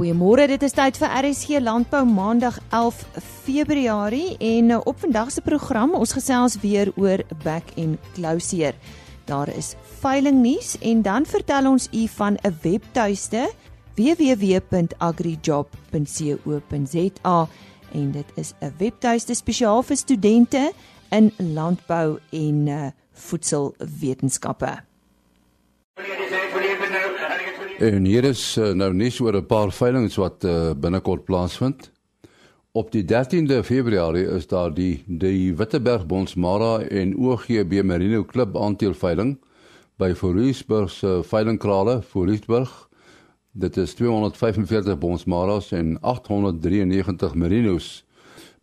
Goeiemôre, dit is tyd vir RSG Landbou Maandag 11 Februarie en op vandag se program ons gesels weer oor back and closure. Daar is veiling nuus en dan vertel ons u van 'n webtuiste www.agrijob.co.za en dit is 'n webtuiste spesiaal vir studente in landbou en uh, voedselwetenskappe. En hier is uh, nou nuus oor 'n paar veilinge wat uh, binnekort plaasvind. Op die 13de Februarie is daar die die Witteberg Bonsmara en OGB Merino Klub aanteelveiling by Fourierburg se veilingkrale Fourierburg. Dit is 245 Bonsmaras en 893 Merinos.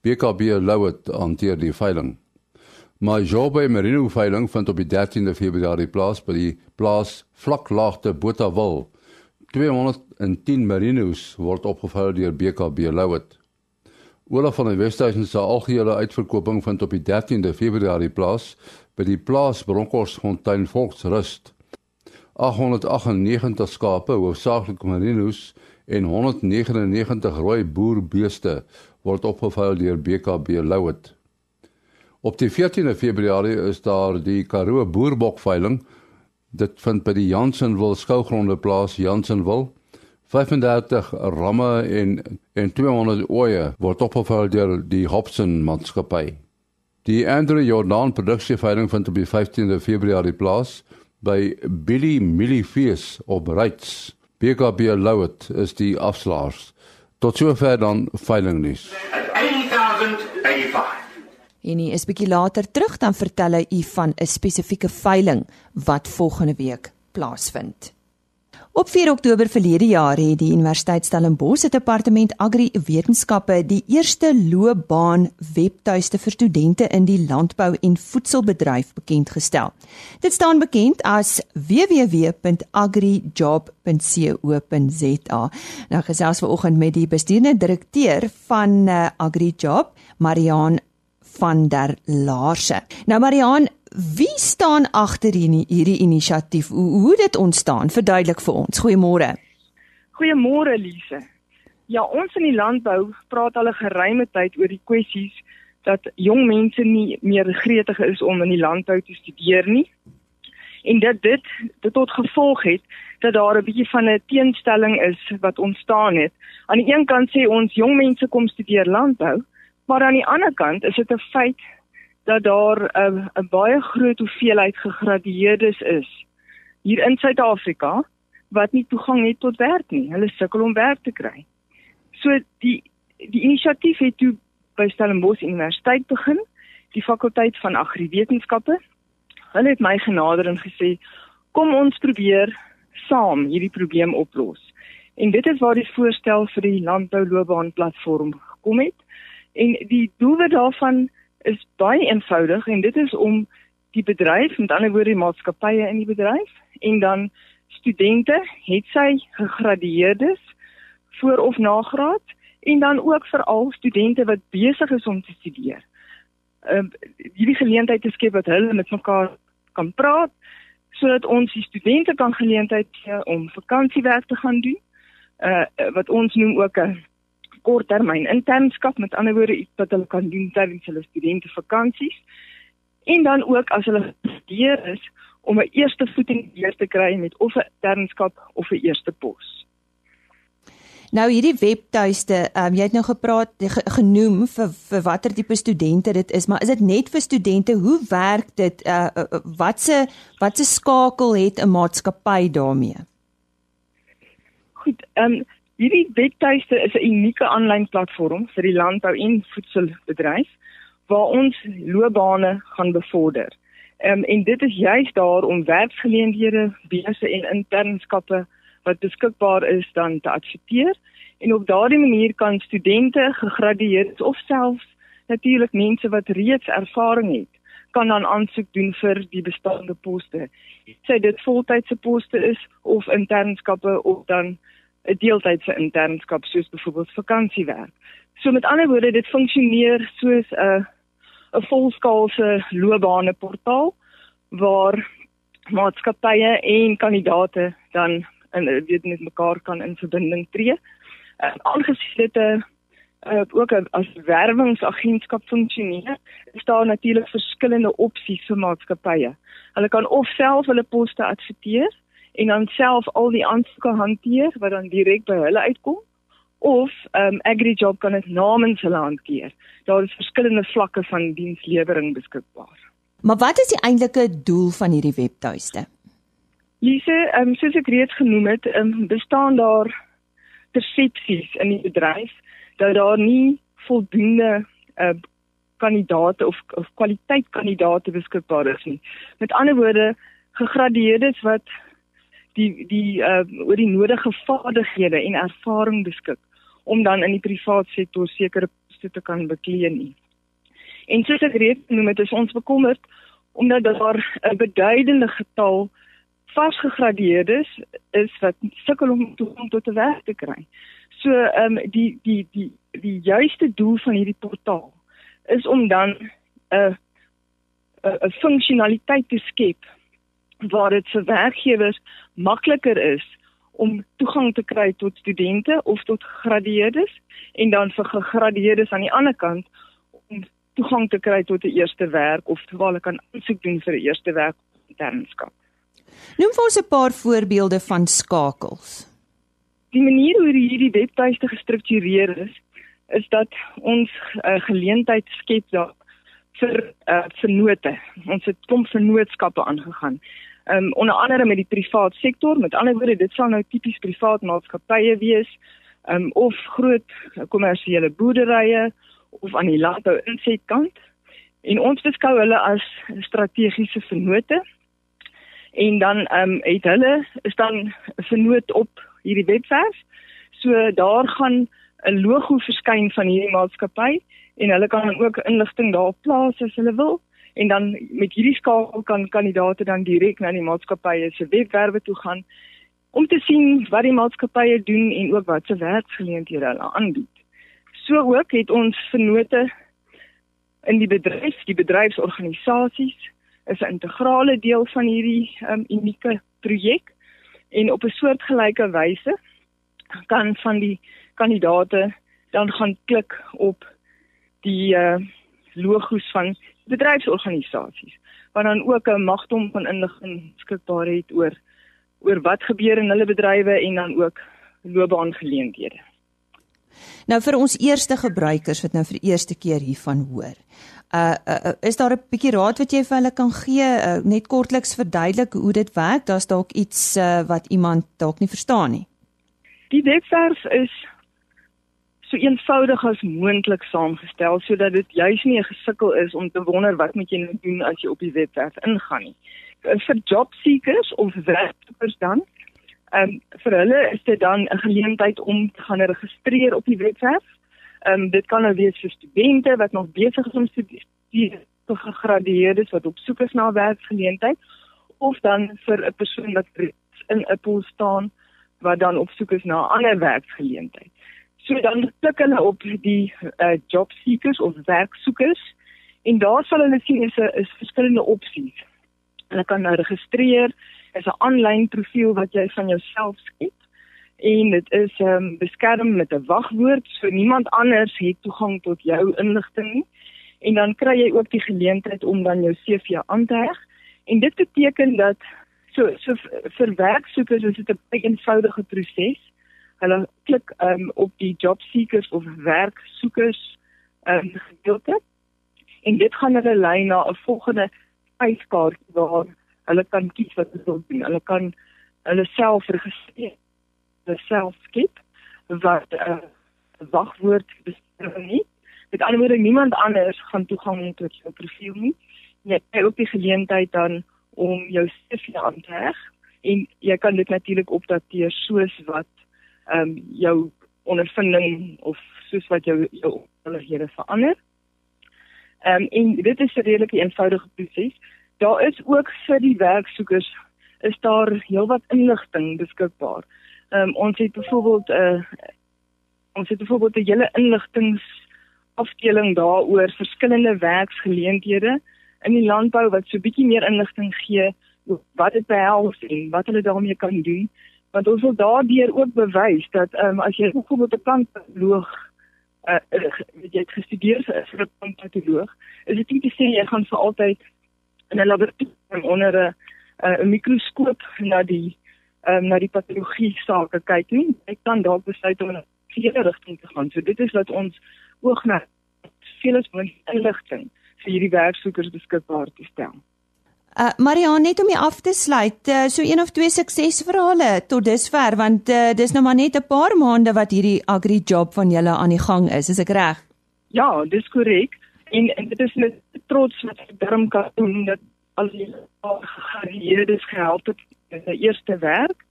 BKB Louet hanteer die veiling. My job by Merino veiling vind op die 13de Februarie plaas by die plaas Vlaklaagte Botawil. 210 Merinos word opgevou deur BKB Louet. Olaf van die Wesduisen se algehele uitverkoping vind op die 13de Februarie plaas by die plaas Bronkhorstfontein Volksrust. 898 skape, hoofsaaklik Merinos en 199 rooi boerbeeste word opgevou deur BKB Louet. Op die 14de Februarie is daar die Karoo Boerbokveiling Dit vind by die Jansenwil skougronde plaas Jansenwil. 35 ramme en en 200 oeye word opgevul deur die Hobson maatskappy. Die Andre Jordan produksieveiling vind op die 15de Februarie plaas by Billy Millifees op Reits. BKB Louet is die afslaers. Tot sover dan veiling nuus. 80085 en hy is bietjie later terug dan vertel hy u van 'n spesifieke veiling wat volgende week plaasvind. Op 4 Oktober verlede jaar het die Universiteit Stellenbosch se departement Agri Wetenskappe die eerste loopbaan webtuiste vir studente in die landbou en voedselbedryf bekend gestel. Dit staan bekend as www.agrijob.co.za. Nou gesels vanoggend met die bestuurende direkteur van uh, AgriJob, Mariaan van der Laarse. Nou Mariaan, wie staan agter hierdie hierdie inisiatief? Hoe hoe dit ontstaan? Verduidelik vir ons. Goeiemôre. Goeiemôre Lise. Ja, ons in die landbou praat al 'n geruime tyd oor die kwessies dat jong mense nie meer gretig is om in die landbou te studeer nie. En dit dit dit tot gevolg het dat daar 'n bietjie van 'n teenstelling is wat ontstaan het. Aan die een kant sê ons jong mense kom studeer landbou, Maar aan die ander kant is dit 'n feit dat daar 'n 'n baie groot hoeveelheid gegradueerdes is hier in Suid-Afrika wat nie toegang het tot werk nie. Hulle sukkel om werk te kry. So die die inisiatief het toe by Stellenbosch Universiteit begin, die fakulteit van agriwetenskappe. Hulle het my genader en gesê, "Kom ons probeer saam hierdie probleem oplos." En dit is waar die voorstel vir die landbouloopbaan platform gekom het. En die doel daarvan is baie eenvoudig en dit is om die bedryf, met ander woorde die maatskappye in die bedryf en dan studente, het sy gegradueerdes voor of nagraad en dan ook veral studente wat besig is om te studeer. Ehm uh, hierdie geleentheid te skep wat hulle met mekaar kan praat sodat ons die studente kan geleentheid gee om vakansiewerk te gaan doen. Uh wat ons noem ook 'n korttermyn internskap met ander woorde iets wat hulle kan doen tydens hulle studente vakansies en dan ook as hulle studeer is om 'n eerste voet in die deur te kry met of 'n internskap of 'n eerste pos. Nou hierdie webtuiste, um, jy het nou gepraat genoem vir vir watter tipe studente dit is, maar is dit net vir studente? Hoe werk dit? Uh, uh watse watse skakel het 'n maatskappy daarmee? Goed, ehm um, Hierdie webtuiste is 'n unieke aanlyn platform vir die landbou en voedselbedryf waar ons loopbane gaan bevorder. Um, en dit is juist daar om werksgeleenthede, beurse en internskappe wat beskikbaar is dan te adverteer en op daardie manier kan studente gegradueerdes of selfs natuurlik mense wat reeds ervaring het kan dan aansoek doen vir die bestaande poste. Sê dit voltydse poste is of internskappe of dan 'n deeltydse internskap soos byvoorbeeld vakansiewerk. So met ander woorde, dit funksioneer soos 'n 'n volskaalse loopbane portaal waar maatskappye en kandidate dan in weet met mekaar kan in verbinding tree. Uh, aangesien dit 'n uh, ook as werwingsagentskap funksioneer, is daar natuurlik verskillende opsies vir maatskappye. Hulle kan of self hulle poste adverteer en dan self al die aansoeke hanteer wat dan direk by hulle uitkom of ehm um, AgriJob kan dit namens hulle hanteer. Daar is verskillende vlakke van dienslewering beskikbaar. Maar wat is die eintlike doel van hierdie webtuiste? Lise, ehm um, soos ek reeds genoem het, ehm um, bestaan daar persepsies in die bedryf dat daar nie voldoende uh, kandidate of of kwaliteit kandidate beskikbaar is nie. Met ander woorde, gegradeerdes wat die die uh, oor die nodige vaardighede en ervaring beskik om dan in die privaat sektor sekere poste te kan beklee nie. En soos ek reeds genoem het, is ons bekommerd omdat daar 'n beduidende getal vasgegradeerdes is wat sukkel om toegang tot 'n werk te kry. So ehm um, die die die die juiste doel van hierdie portaal is om dan 'n 'n funksionaliteit te skep waar dit vir werkgewers makliker is om toegang te kry tot studente of tot gegradueerdes en dan vir gegradueerdes aan die ander kant om toegang te kry tot 'n eerste werk of terwyl hulle kan aansoek doen vir 'n eerste werk internskap. Noem vir ons 'n paar voorbeelde van skakels. Die manier hoe hierdie webtuiste gestruktureer is, is dat ons 'n uh, geleentheid skep daar vir uh, vennote. Ons het klomp vennootskappe aangegaan. Um onder andere met die privaat sektor, met ander woorde, dit sal nou tipies privaat maatskappye wees, um of groot kommersiële boerderye of aan die landbou insetkant. En ons beskou hulle as strategiese vennote en dan ehm um, het hulle is dan vernoot op hierdie webwerf. So daar gaan 'n logo verskyn van hierdie maatskappy en hulle kan ook inligting daar plaas as hulle wil en dan met hierdie skakel kan kandidaate dan direk na die maatskappye se webwerwe toe gaan om te sien wat die maatskappye doen en ook wat se werksgeleenthede hulle aanbied. So ook het ons vennote in die bedryf, die bedryfsorganisasies is 'n integrale deel van hierdie um, unieke projek en op 'n soortgelyke wyse kan van die kandidate dan gaan klik op die uh, logos van bedryfsorganisasies wat dan ook 'n magdom van inligting beskikbaar het oor oor wat gebeur in hulle bedrywe en dan ook loopbaangeleenthede. Nou vir ons eerste gebruikers wat nou vir die eerste keer hiervan hoor. Uh, uh, uh is daar 'n bietjie raad wat jy vir hulle kan gee uh, net kortliks verduidelik hoe dit werk? Daar's dalk iets uh, wat iemand dalk nie verstaan nie. Die webwerf is so eenvoudig as moontlik saamgestel sodat dit juis nie 'n gesukkel is om te wonder wat moet jy nou doen as jy op die webwerf ingaan nie. Vir job seekers of werksoekers dan Ehm um, vir hulle is dit dan 'n geleentheid om te gaan registreer op die webwerf. Ehm um, dit kan nou wees vir studente wat nog besig is om te studeer, vir gegradueerdes wat op soek is na 'n werksgeleentheid of dan vir 'n persoon wat in 'n pool staan wat dan op soek is na 'n ander werksgeleentheid. So dan klik hulle op die uh, job seekers of werksoekers en daar sal hulle sien is 'n is verskillende opsies. Hulle kan nou registreer is 'n aanlyn profiel wat jy van jouself skep en dit is ehm um, beskerm met 'n wagwoord so niemand anders het toegang tot jou inligting nie. En dan kry jy ook die geleentheid om dan jou CV aan te heg. En dit beteken dat so so vir werksoekers is dit 'n baie eenvoudige proses hulle klik um, op die job seekers of werksoekers ehm um, gedeelte en dit gaan hulle lei na 'n volgende spyskaart waar hulle kan kies wat hulle wil doen. Hulle kan hulle self registreer. Hulle self skep wat 'n uh, wagwoord bespreek nie. Met ander woorde niemand anders gaan toegang hê tot jou profiel nie. Jy het ook die geleentheid dan om jou CV aan te heg en jy kan dit natuurlik opdateer soos wat ehm um, jou ondervinding of soos wat jou jou omstandighede verander. Ehm um, en dit is 'n redelike eenvoudige proses daar is ook vir die werksoekers is daar heelwat inligting beskikbaar. Ehm um, ons het byvoorbeeld 'n uh, eh, ons het byvoorbeeld 'n hele inligtings afdeling daaroor verskillende werksgeleenthede in die landbou wat so bietjie meer inligting gee oor wat dit behels en wat hulle daarmee kan doen Want ons wil daardeur ook bewys dat ehm um, as jy byvoorbeeld 'n plantoloog uh, jy het gestudeer vir 'n plantoloog, is dit nie te sê jy gaan vir altyd in 'n laboratorium onder 'n 'n mikroskoop na die ehm um, na die patologie sake kyk nie. Jy kan dalk besluit om 'n ander rigting te gaan. So dit is wat ons oog na veel inligting vir hierdie werksoekers beskikbaar te stel. Uh Marianne net om jy af te sluit, uh, so een of twee suksesverhale tot dusver want uh, dis nou maar net 'n paar maande wat hierdie agri job van julle aan die gang is, is ek reg? Ja, dis korrek. En, en dit is met trots wat ek darm kan doen dat al die geharieerdes gehelp het in die eerste werk.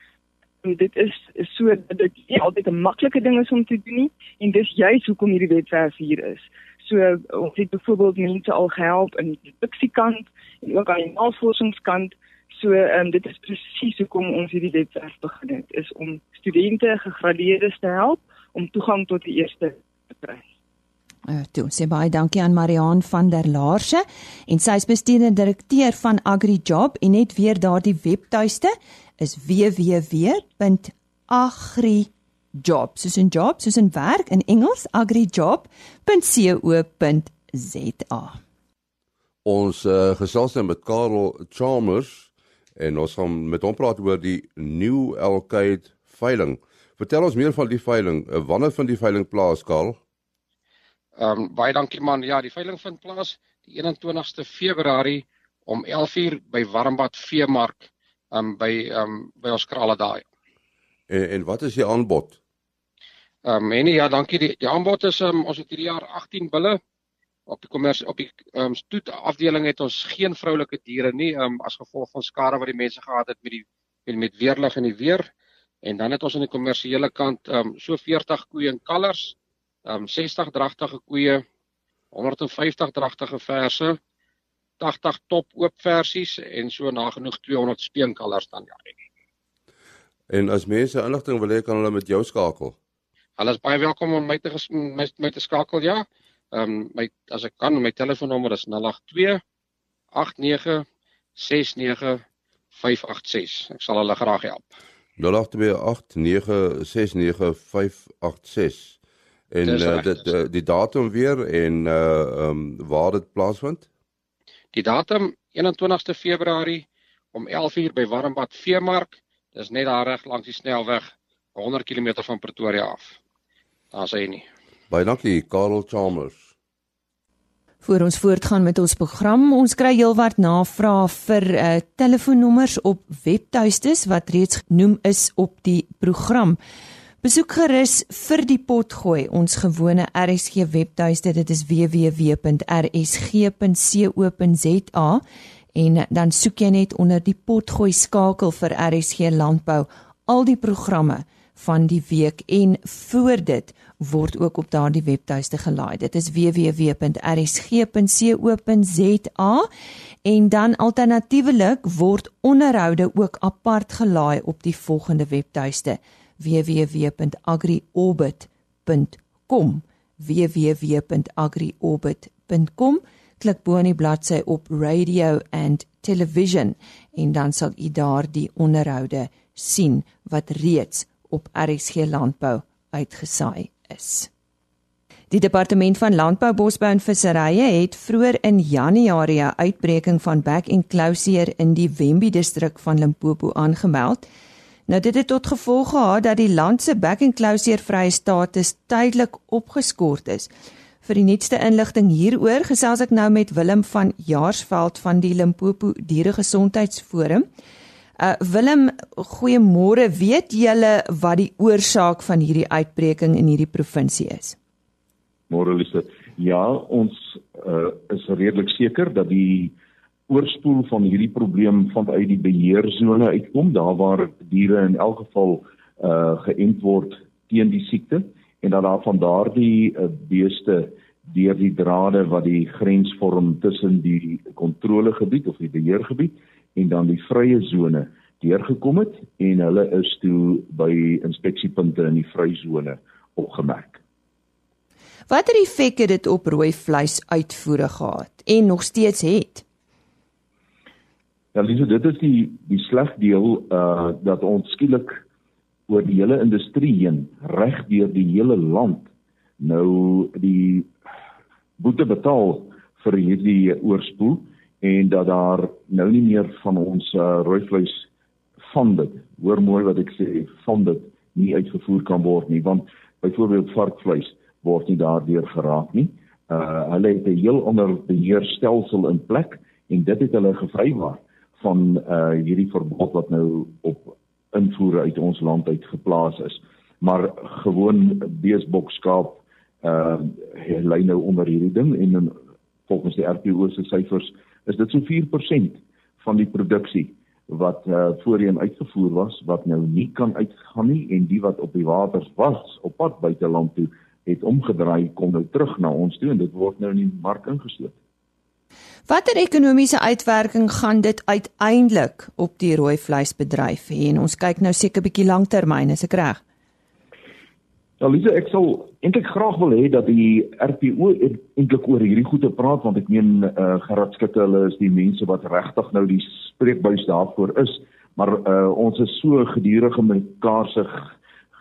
En dit is so dat dit nie altyd 'n maklike ding is om te doen nie en dis juist hoekom hierdie webwerf hier is. So ons het byvoorbeeld mense al gehelp in die fiksiekant en ook aan die navorsingskant. So ehm um, dit is presies hoekom ons hierdie webwerf begin het, is om studente gegradeerdes te help om toegang tot die eerste te kry. Uh, toe sê baie dankie aan Mariaan van der Laarse en sy is bestuurende direkteur van AgriJob en net weer daardie webtuiste is www.agri job soos 'n job soos 'n werk in Engels agrijob.co.za Ons uh, gesels nou met Karel Chalmers en ons gaan met hom praat oor die New Elkade veiling. Vertel ons meer van die veiling. Uh, wanneer vind die veiling plaas, Karel? Ehm um, baie dankie man. Ja, die veiling vind plaas die 21ste Februarie om 11:00 by Warmbad Veemark um, by um, by ons krale daai. En, en wat is die aanbod? Ehm um, en ja, dankie. Die, die aanbod is um, ons het hierdie jaar 18 bulle op die kommers op die ehm um, stoet afdeling het ons geen vroulike diere nie ehm um, as gevolg van skade wat die mense gehad het met die met, met weerlig en die weer. En dan het ons aan die kommersiële kant ehm um, so 40 koeie en kalvers, ehm um, 60 dragtige koeie, 150 dragtige verse, 80 top oop versies en so nagenoeg 200 speenkalvers dan ja. En as mense inligting wil hê kan hulle met jou skakel. Hulle is baie welkom om my te my, my te skakel ja. Ehm um, my as ek kan my telefoonnommer is 082 89 69 586. Ek sal hulle graag help. 0828969586 en uh, dit uh, die datum weer en uh ehm um, waar dit plaasvind? Die datum 21ste Februarie om 11:00 by Warmbad Veemark. Dis net daar reg langs die snelweg 100 km van Pretoria af. Daar's hy nie. Baie dankie Karel Chalmers. Voor ons voortgaan met ons program, ons kry heelwat navrae vir uh, telefoonnommers op webtuistes wat reeds genoem is op die program. Besoek gerus vir die potgooi ons gewone RSG webtuiste dit is www.rsg.co.za en dan soek jy net onder die potgooi skakel vir RSG landbou al die programme van die week en voor dit word ook op daardie webtuiste gelaai. Dit is www.rsg.co.za en dan alternatiefelik word onderhoude ook apart gelaai op die volgende webtuiste www.agriorbit.com www.agriorbit.com klik bo aan die bladsy op radio and television en dan sal u daar die onderhoude sien wat reeds op RSG Landbou uitgesaai is. Die departement van Landbou, Bosbou en Visserye het vroeër in Januarie 'n uitbreking van back enclosure in die Wembe distrik van Limpopo aangemeld. Nou dit het tot gevolg gehad dat die land se back enclosure vrye status tydelik opgeskort is. Vir die nuutste inligting hieroor gesels ek nou met Willem van Jaarsveld van die Limpopo Dieregesondheidsforum. Uh Willem, goeiemôre. Weet julle wat die oorsaak van hierdie uitbreking in hierdie provinsie is? Môre Lise. Ja, ons uh is redelik seker dat die oorspoel van hierdie probleem vanuit die beheerzone uitkom, daar waar diere in elk geval uh geënt word teen die siekte en dat daar van daardie uh, beeste deur die drade wat die grens vorm tussen die kontrolegebied of die beheergebied en dan die vrye sone deurgekom het en hulle is toe by inspeksiepunte in die vrye sone opgemerk. Watter effek het dit op rooi vleis uitvoere gehad en nog steeds het? Ja, Lise, dit is die die sleg deel uh dat ons skielik oor die hele industrie heen reg deur die hele land nou die boete betaal vir hierdie oorspoel en dat daar nou nie meer van ons uh, rooi vleis van dit hoor mooi wat ek sê van dit nie uitgevoer kan word nie want byvoorbeeld varkvleis word nie daardeur geraak nie. Uh hulle het 'n heel ander beheerstelsel in plek en dit het hulle gevrywaar van uh hierdie verbod wat nou op invoere uit ons land uit geplaas is. Maar gewoon beesbokskaap uh lê nou onder hierdie ding en in, volgens die RPO se syfers is dit so 4% van die produksie wat uh, voorheen uitgevoer was wat nou nie kan uitgaan nie en die wat op die waters was op pad buiteland toe het omgedraai kom nou terug na ons toe en dit word nou in die mark ingesloot. Watter ekonomiese uitwerking gaan dit uiteindelik op die rooi vleisbedryf hê? En ons kyk nou seker 'n bietjie lanktermyn, is ek reg? Ja, Lisa, ek sal eintlik graag wil hê dat die RPO eintlik oor hierdie goede praat want ek meen eh uh, Gerard Skutte hulle is die mense wat regtig nou die spreekbuis daarvoor is, maar eh uh, ons is so gedurende mekaar se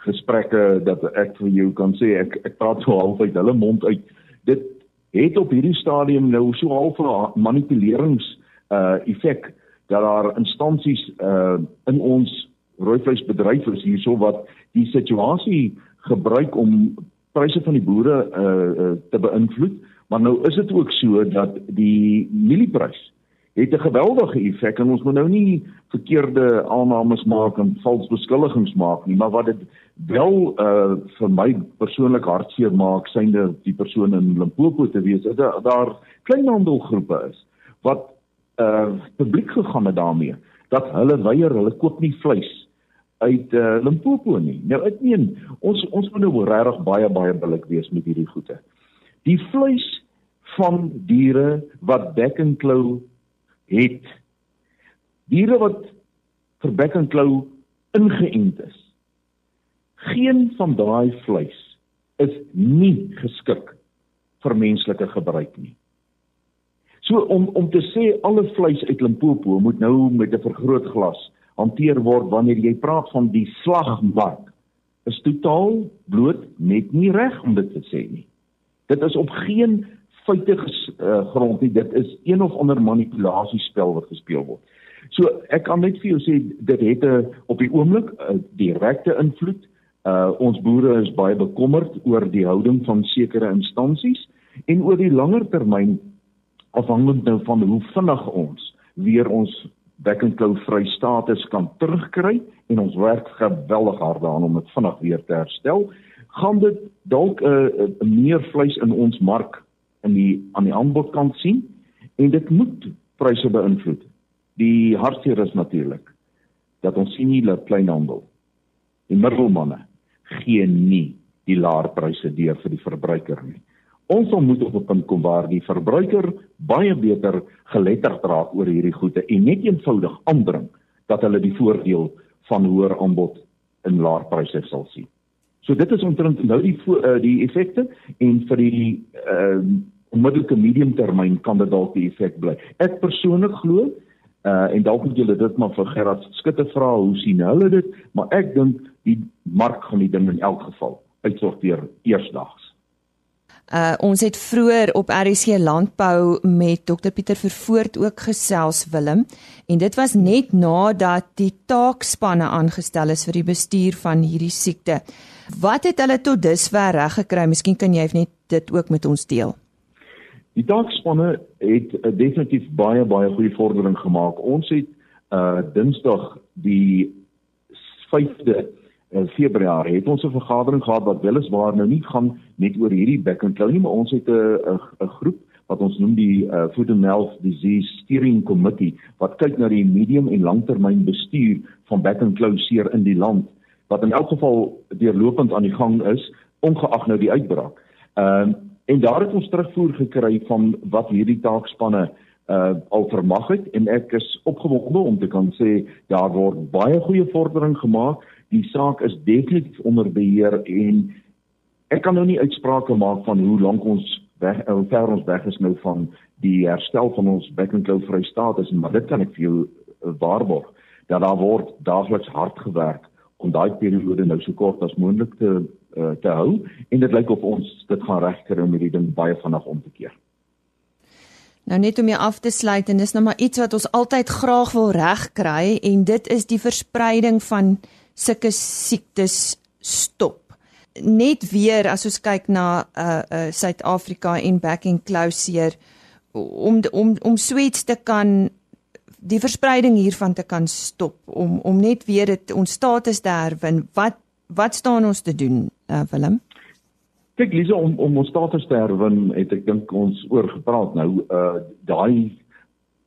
gesprekke dat ek vir jou kan sê ek ek praat so half uit hulle mond uit. Dit het op hierdie stadium nou so half 'n manipulerings eh uh, effek dat daar instansies eh uh, in ons rooivleisbedryf is hierso wat die situasie gebruik om pryse van die boere uh, uh te beïnvloed, maar nou is dit ook so dat die mielieprys het 'n geweldige effek en ons moet nou nie verkeerde aannames maak en vals beskuldigings maak nie, maar wat dit wel uh vir my persoonlik hartseer maak, synde die persoon in Limpopo te wees, is dat daar kleinhandelgroepe is wat uh publiek gegaan het daarmee dat hulle weier, hulle koop nie vleis uit uh, Limpopo nie. Nou ek meen ons ons moet nou regtig baie baie billik wees met hierdie goede. Die vleis van diere wat bek en klou het. Diere wat vir bek en klou ingeënt is. Geen van daai vleis is nie geskik vir menslike gebruik nie. So om om te sê alle vleis uit Limpopo moet nou met 'n vergrootglas hanteer word wanneer jy praat van die slagmark is totaal bloot net nie reg om dit te sê nie. Dit is op geen feite uh, grond nie. Dit is een of ander manipulasiespel wat gespeel word. So ek kan net vir jou sê dit het 'n uh, op die oomblik 'n uh, direkte invloed. Uh ons boere is baie bekommerd oor die houding van sekere instansies en oor die langer termyn afhangend nou van hoe vinnig ons weer ons bekkenklou vry status kan terugkry en ons werk geweldig hard daaraan om dit vinnig weer te herstel, gaan dit dalk 'n uh, uh, meer vleis in ons mark in die aan die aanbodkant sien en dit moet pryse beïnvloed. Die hartseer is natuurlik dat ons sien hier dat kleinhandel die middelmanne gee nie die laer pryse deur vir die verbruiker nie. Ons moet op 'n punt kom waar die verbruiker baie beter geletterd raak oor hierdie goede en net eenvoudig aandring dat hulle die voordeel van hoër aanbod in laer pryse sal sien. So dit is omtrent nou die uh, die effekte en vir die uh onmiddellike medium termyn kan dit dalk die effek bly. Ek persoonlik glo uh en dalk moet julle dit maar vir Gerard Skutte vra hoe sien hulle dit, maar ek dink die mark gaan die ding in elk geval uitsorteer eersdaags. Uh ons het vroeër op RC Landbou met Dr Pieter Vervoort ook gesels Willem en dit was net nadat die taakspanne aangestel is vir die bestuur van hierdie siekte. Wat het hulle tot dusver reg gekry? Miskien kan jy net dit ook met ons deel. Die taakspanne het uh, definitief baie baie goeie vordering gemaak. Ons het uh Dinsdag die 5de in Februarie het ons 'n vergadering gehad wat weliswaar nou nie gaan net oor hierdie back and claw nie, maar ons het 'n 'n groep wat ons noem die uh, Food and Health Disease Steering Committee wat kyk na die medium en langtermyn bestuur van back and claw seer in die land wat in elk geval deurlopend aan die gang is ongeag nou die uitbraak. Ehm uh, en daar het ons terugvoer gekry van wat hierdie taakspanne uh al vermag het en ek is opgewonde om te kan sê daar word baie goeie vordering gemaak die saak is definitief onder beheer en ek kan nou nie uitsprake maak van hoe lank ons weg hoe ver ons weg is nou van die herstel van ons bekkenklou vrystaat is maar dit kan ek vir jou uh, waarborg dat daar word daagliks hard gewerk om daai periode nou so kort as moontlik te uh, te hou en dit lyk of ons dit gaan regkry om hierdie ding baie vinnig om te keer. Nou net om jou af te sluit en dis nou maar iets wat ons altyd graag wil regkry en dit is die verspreiding van sulke siektes stop. Net weer as ons kyk na uh uh Suid-Afrika en back and closer om om om sweets te kan die verspreiding hiervan te kan stop om om net weer dit ons status te herwin. Wat wat staan ons te doen, uh, Willem? Kyk Lisa om om ons status te herwin, het ek dink ons oor gepraat nou uh daai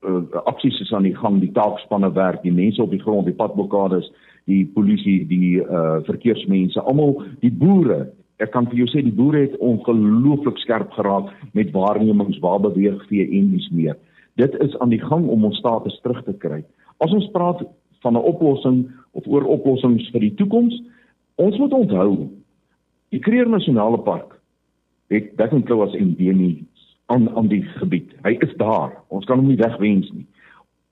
uh, aksies is aan die gang, die taakspanne werk, die mense op die grond, die padblokkades, die polisie, die uh verkeersmense, almal, die boere. Ek kan vir jou sê die boere het ongelooflik skerp geraak met waarnemings waar beweeg vee en dis meer. Dit is aan die gang om ons status terug te kry. As ons praat van 'n oplossing of oor oplossings vir die toekoms, ons moet onthou Die Kruger Nasionale Park het Bekkenklou as endemie aan aan die gebied. Hy is daar. Ons kan hom nie wegwens nie.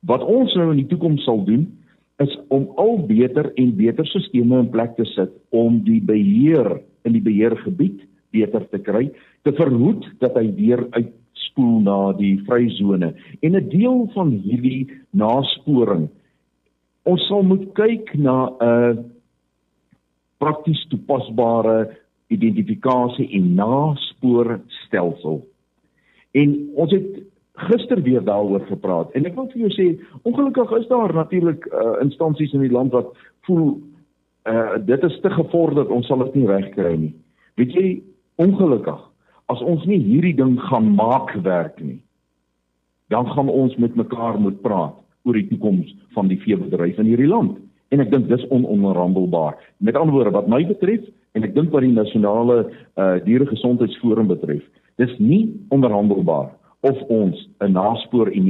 Wat ons nou in die toekoms sal doen is om al beter en beter stelsels in plek te sit om die beheer in die beheergebied beter te kry, te verhoed dat hy weer uitspoel na die vryzone. En 'n deel van hierdie nasporing ons sal moet kyk na 'n prakties toepasbare identifikasie en nasporstelsel. En ons het gister weer daaroor gepraat en ek wil vir jou sê ongelukkig is daar natuurlik uh, instansies in die land wat voel uh, dit is te gevorder ons sal dit nie regkry nie. Weet jy ongelukkig as ons nie hierdie ding gaan maak werk nie dan gaan ons met mekaar moet praat oor die toekoms van die veebedryf in hierdie land en ek dink dis ononderhandelbaar. Met ander woorde wat my betref en ek dink wat die nasionale uh dieregesondheidsforum betref, dis nie onderhandelbaar of ons 'n naspoor en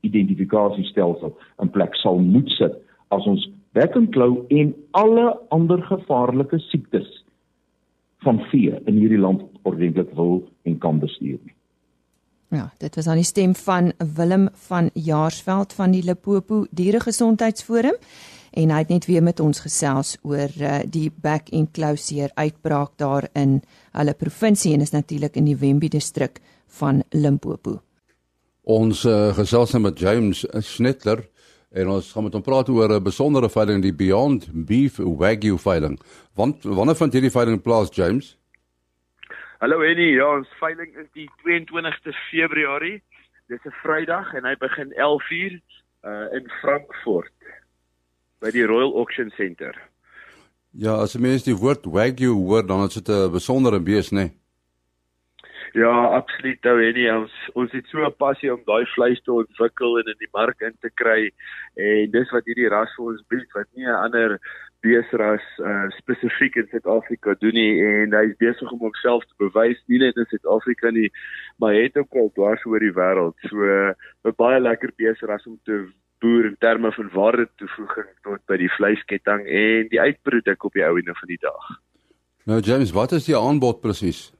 identifikasiestelsel in plek sal moet sit as ons back and claw en alle ander gevaarlike siektes van vee in hierdie land ordentlik wil en kan bestuur nie. Ja, dit was aan die stem van Willem van Jaarsveld van die Limpopo Dieregesondheidsforum en hy het net weer met ons gesels oor uh, die back and closure uitbraak daar in hulle provinsie en is natuurlik in die Wembe distrik van Limpopo. Ons uh, gesels nou met James Snitler en ons gaan met hom praat oor 'n besondere veiling die Beyond Beef Wagyu veiling. Want wanneer vind hierdie veiling plaas James? Hallo Annie, ja, ons veiling is die 22ste Februarie. Dis 'n Vrydag en hy begin 11:00 uh in Frankfurt by die Royal Auction Center. Ja, as jy mens die woord wagyu hoor, dan is dit 'n besondere bees, né? Nee? Ja, absoluut. Nou en ons ons het so 'n passie om daai vleis te ontwikkel en in die mark in te kry en dis wat hierdie ras vir ons bied wat nie 'n ander beesras uh, spesifiek in Suid-Afrika doen nie en hy is besig om homself te bewys nie net in Suid-Afrika nie, maar het ook al dwars oor die wêreld. So 'n uh, baie lekker beesras om te boer in terme van waarde toevoeging tot by die vleisketting en die uitproduk op die ou ene van die dag. Nou James, wat is die aanbod presies?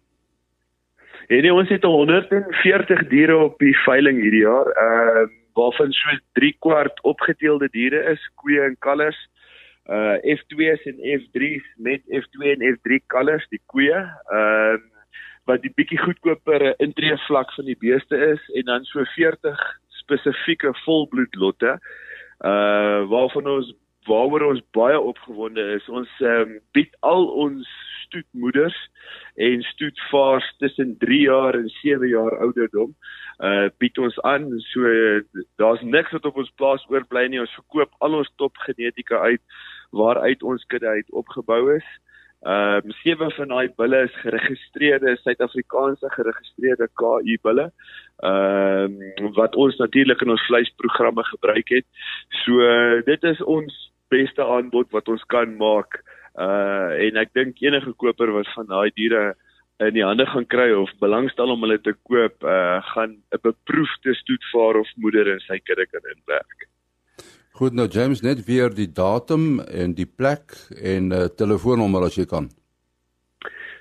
En nee, ons het 140 diere op die veiling hierdie jaar. Ehm uh, waarvan so 3 kwart opgeteelde diere is, koeie en kalvers. Uh F2s en F3s met F2 en F3 kalvers, die koeie. Ehm uh, wat die bietjie goedkoper intree vlak van die beeste is en dan so 40 spesifieke volbloed lotte uh waarvan ons waaroor ons baie opgewonde is ons um, bied al ons stoetmoeders en stoetvaars tussen 3 jaar en 7 jaar ouderdom uh bied ons aan so daar's niks wat op ons plaas oorbly nie ons verkoop al ons top genetika uit waaruit ons kudde uit opgebou is Ehm um, sewe van daai bulle is geregistreerde Suid-Afrikaanse geregistreerde KU bulle. Ehm um, wat ons natuurlik in ons vleisprogramme gebruik het. So dit is ons beste aanbod wat ons kan maak. Uh en ek dink enige koper wat van daai diere in die hande gaan kry of belangstel om hulle te koop, uh gaan 'n beproefde stoetvaar of moeder in sy kudde kan inwerk. Goed nou James net weer die datum en die plek en uh, telefoonnommer as jy kan.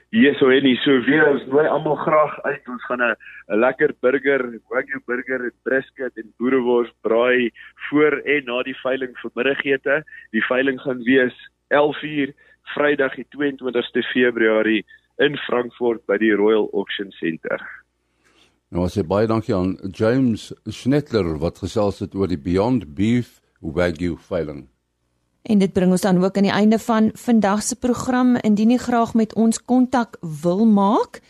Ja, so en so weer ons nooi almal graag uit. Ons gaan 'n lekker burger, wagyu burger en brisket en boerewors braai voor en na die veiling vir middagete. Die veiling gaan wees 11:00 Vrydag die 22ste Februarie in Frankfurt by die Royal Auction Centre. Nou as jy baie dankie aan James Schnettler wat gesels het oor die Beyond Beef Wagyu veiling. En dit bring ons dan ook aan die einde van vandag se program. Indien jy graag met ons kontak wil maak,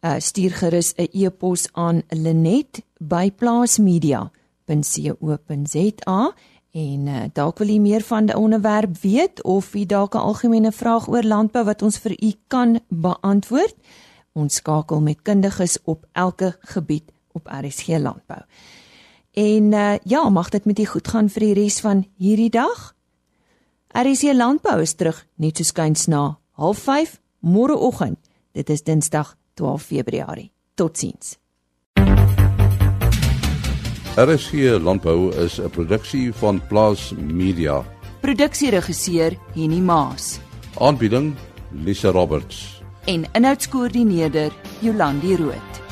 uh, stuur gerus 'n e-pos aan linet@plaasmedia.co.za en uh, dalk wil jy meer van die onderwerp weet of jy dalk 'n algemene vraag oor landbou wat ons vir u kan beantwoord. Ons skakel met kundiges op elke gebied op RSG landbou. En uh, ja, mag dit met u goed gaan vir die res van hierdie dag. RSC Landbou is terug net so skuins na 05:30 môreoggend. Dit is Dinsdag 12 Februarie. Totsiens. RSC Landbou is 'n produksie van Plaas Media. Produksieregisseur Henny Maas. Aanbieding Lisa Roberts. En inhoudskoördineerder Jolandi Root.